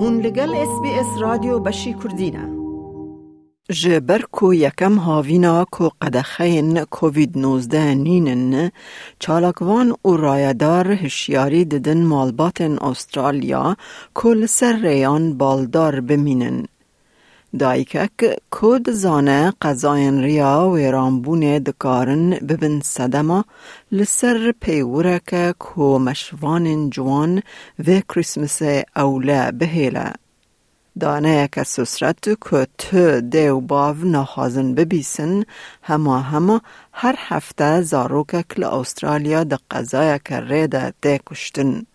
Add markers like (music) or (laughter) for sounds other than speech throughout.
هون لگل اس بی اس رادیو بشی کردینه جبر کو یکم هاوینا کو قدخین کووید 19 نینن چالکوان و رایدار هشیاری ددن مالباتن استرالیا کل سر ریان بالدار بمینن. دایکک کود زانه قضاین ریا و رامبون دکارن ببن صدما لسر پیورک کو مشوان جوان و کریسمس اوله بهیله. دانه یک سسرت که تو دیو باو نخوازن ببیسن هما هما هر هفته زاروک کل استرالیا ده قضای که ریده ده کشتن.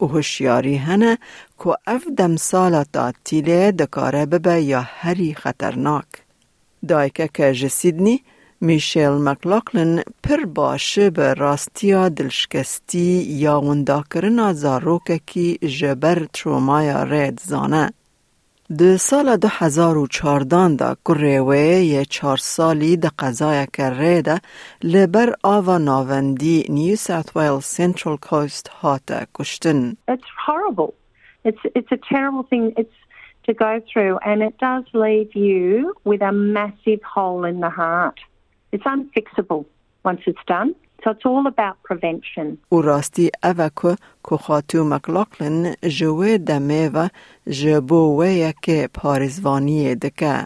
هوشیاری هنه که اف دم سالا تا تیله دکاره ببه یا هری خطرناک. دایکه که جسیدنی میشیل مکلاکلن پر باشه به دلشکستی یا ونداکرنا زاروک کی جبر ترومایا رید زانه. د سال 2014 دا کروه یه چار سالی د قضای کره ده لبر آوا ناوندی نیو ساوت ویل سنترال کوست هات کشتن. It's horrible. It's, it's a terrible thing it's to go through and it does leave you with a massive hole in the heart. It's unfixable once it's done. So it's all about prevention. او راستی اوه که که خاتو مکلاکلن جوه دمه و جبو و یک پارزوانی دکه.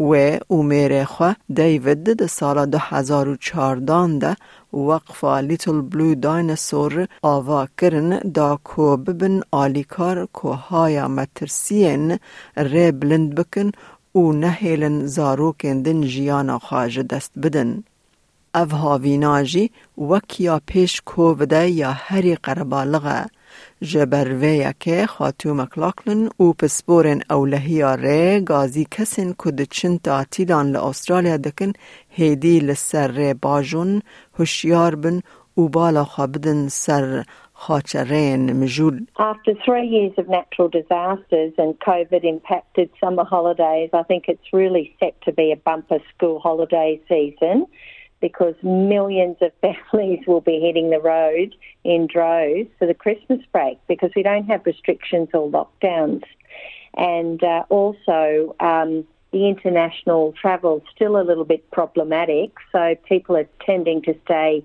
و امیر خو دیوید ده سال 2014 ده وقفا لیتل بلو دایناسور آوا کرن دا کو ببن آلیکار کو هایا مترسین ری بلند بکن و نهیلن زاروکن دن جیانا خواج دست بدن. او هاویناجی وکیا پیش کووده یا هری قربالغه جبروه که خاتو مکلاکلن او پسپورن اولهی ره گازی کسین کد چن تاتیلان لأسترالیا دکن هیدی لسر باجون هشیار بن او بالا خوابدن سر خاچرین مجول. After three years of natural disasters and COVID impacted summer holidays, I think it's really set to be a bumper school holiday season. Because millions of (laughs) families will be hitting the road in droves for the Christmas break because we don't have restrictions or lockdowns. And uh, also, um, the international travel is still a little bit problematic, so people are tending to stay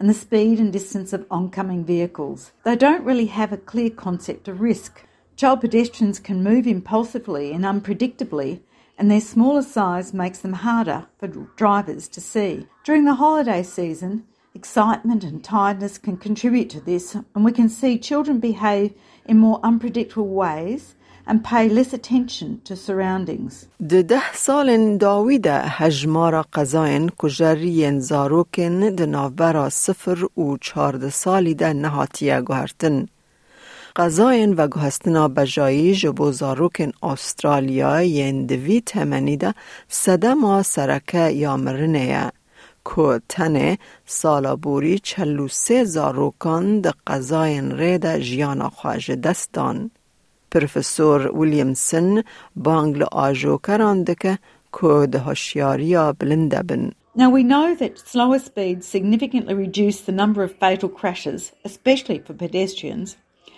and the speed and distance of oncoming vehicles. They don't really have a clear concept of risk. Child pedestrians can move impulsively and unpredictably, and their smaller size makes them harder for drivers to see. During the holiday season, excitement and tiredness can contribute to this, and we can see children behave in more unpredictable ways surroundings. ده ده سال داوید هجمار قضاین کجرین زاروکن ده نافبرا صفر و چارده سالی ده نهاتیه گوهرتن. قضاین و گوهستنا بجایی جبو زاروکن استرالیا ین دوی تمنی ده سدما سرکه یا مرنه که تنه سالا بوری چلو سه زاروکان ده قضاین ریده جیانا خواج دستان. پروفسور ویلیامسن بانگل آجو کرانده که ده هشیاریا بلنده بن. Now, we know that slower speeds significantly reduce the number of fatal crashes, especially for pedestrians,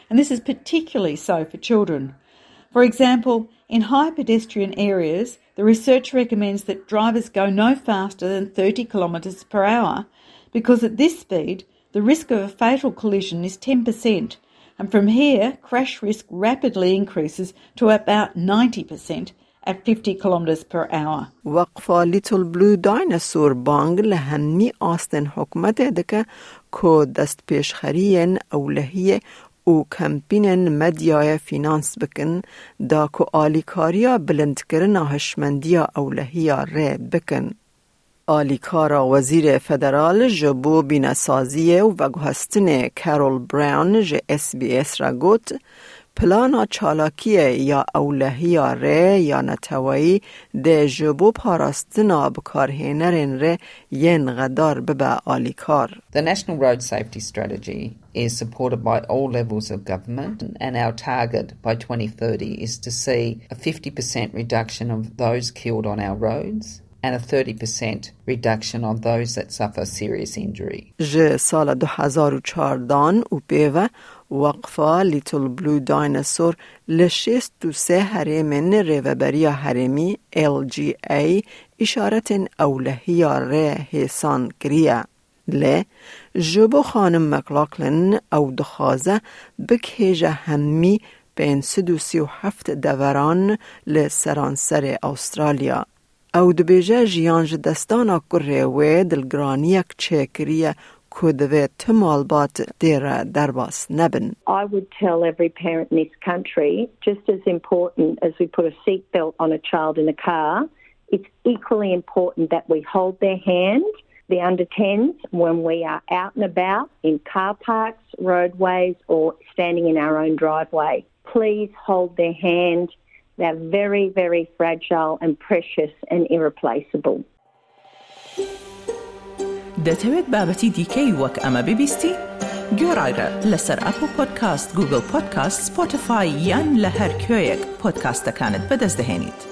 and this is particularly so for children. For example, in high pedestrian areas, the research recommends that drivers go no faster than 30 kilometres per hour because at this speed, the risk of a fatal collision is 10%, and from here, crash risk rapidly increases to about 90% at 50 kilometers per hour. وقفا لیتل بلو دایناسور بانگ لهمی آستن حکمت دکه که دست پیشخرین اولهیه او کمپین مدیای فینانس بکن دا که آلیکاریا بلند کرن هشمندیا اولهیا ری بکن. آلیکارا وزیر فدرال جبو بینسازی و گوهستن کارول براون ج اس بی اس را گوت پلانا چالاکی یا اولهی ره یا نتوایی ده جبو پاراستنا بکارهنرین ره ین غدار ببه آلیکار. The National Road Safety Strategy is supported by all levels of government and our target by 2030 is to see a 50% reduction of those killed on our roads Že sola 2014 v Peva وقفة لتلبلو دايناسور لشيست دو سه هرمن ريوبريا هرمي ال جي اي إشارة أولهية رهيسان كريا ل جبو خانم مكلاكلن أو دخازة بكهجة همي بين سدو سي وحفت دوران لسرانسر أستراليا استرالیا. او دبیجه جیانج دستانا کره و دلگرانیک چکریه کدوه تمالبات دیر درباس نبن. I would tell every parent in this country, just as important as we put a seatbelt on a child in a car, it's equally important that we hold their hand, the under 10s, when we are out and about in car parks, roadways, or standing in our own driveway. Please hold their hand. They're very, very fragile and precious and irreplaceable. دەتەوێت بابەتی دیکەی وەک ئەمە ببیستی؟ گۆڕایرە لەسەر ئەپ و پۆدکاست گوگل پۆدکاست سپۆتفاای یان لە هەر کوێیەک پۆدکاستەکانت بەدەست دەێنیت.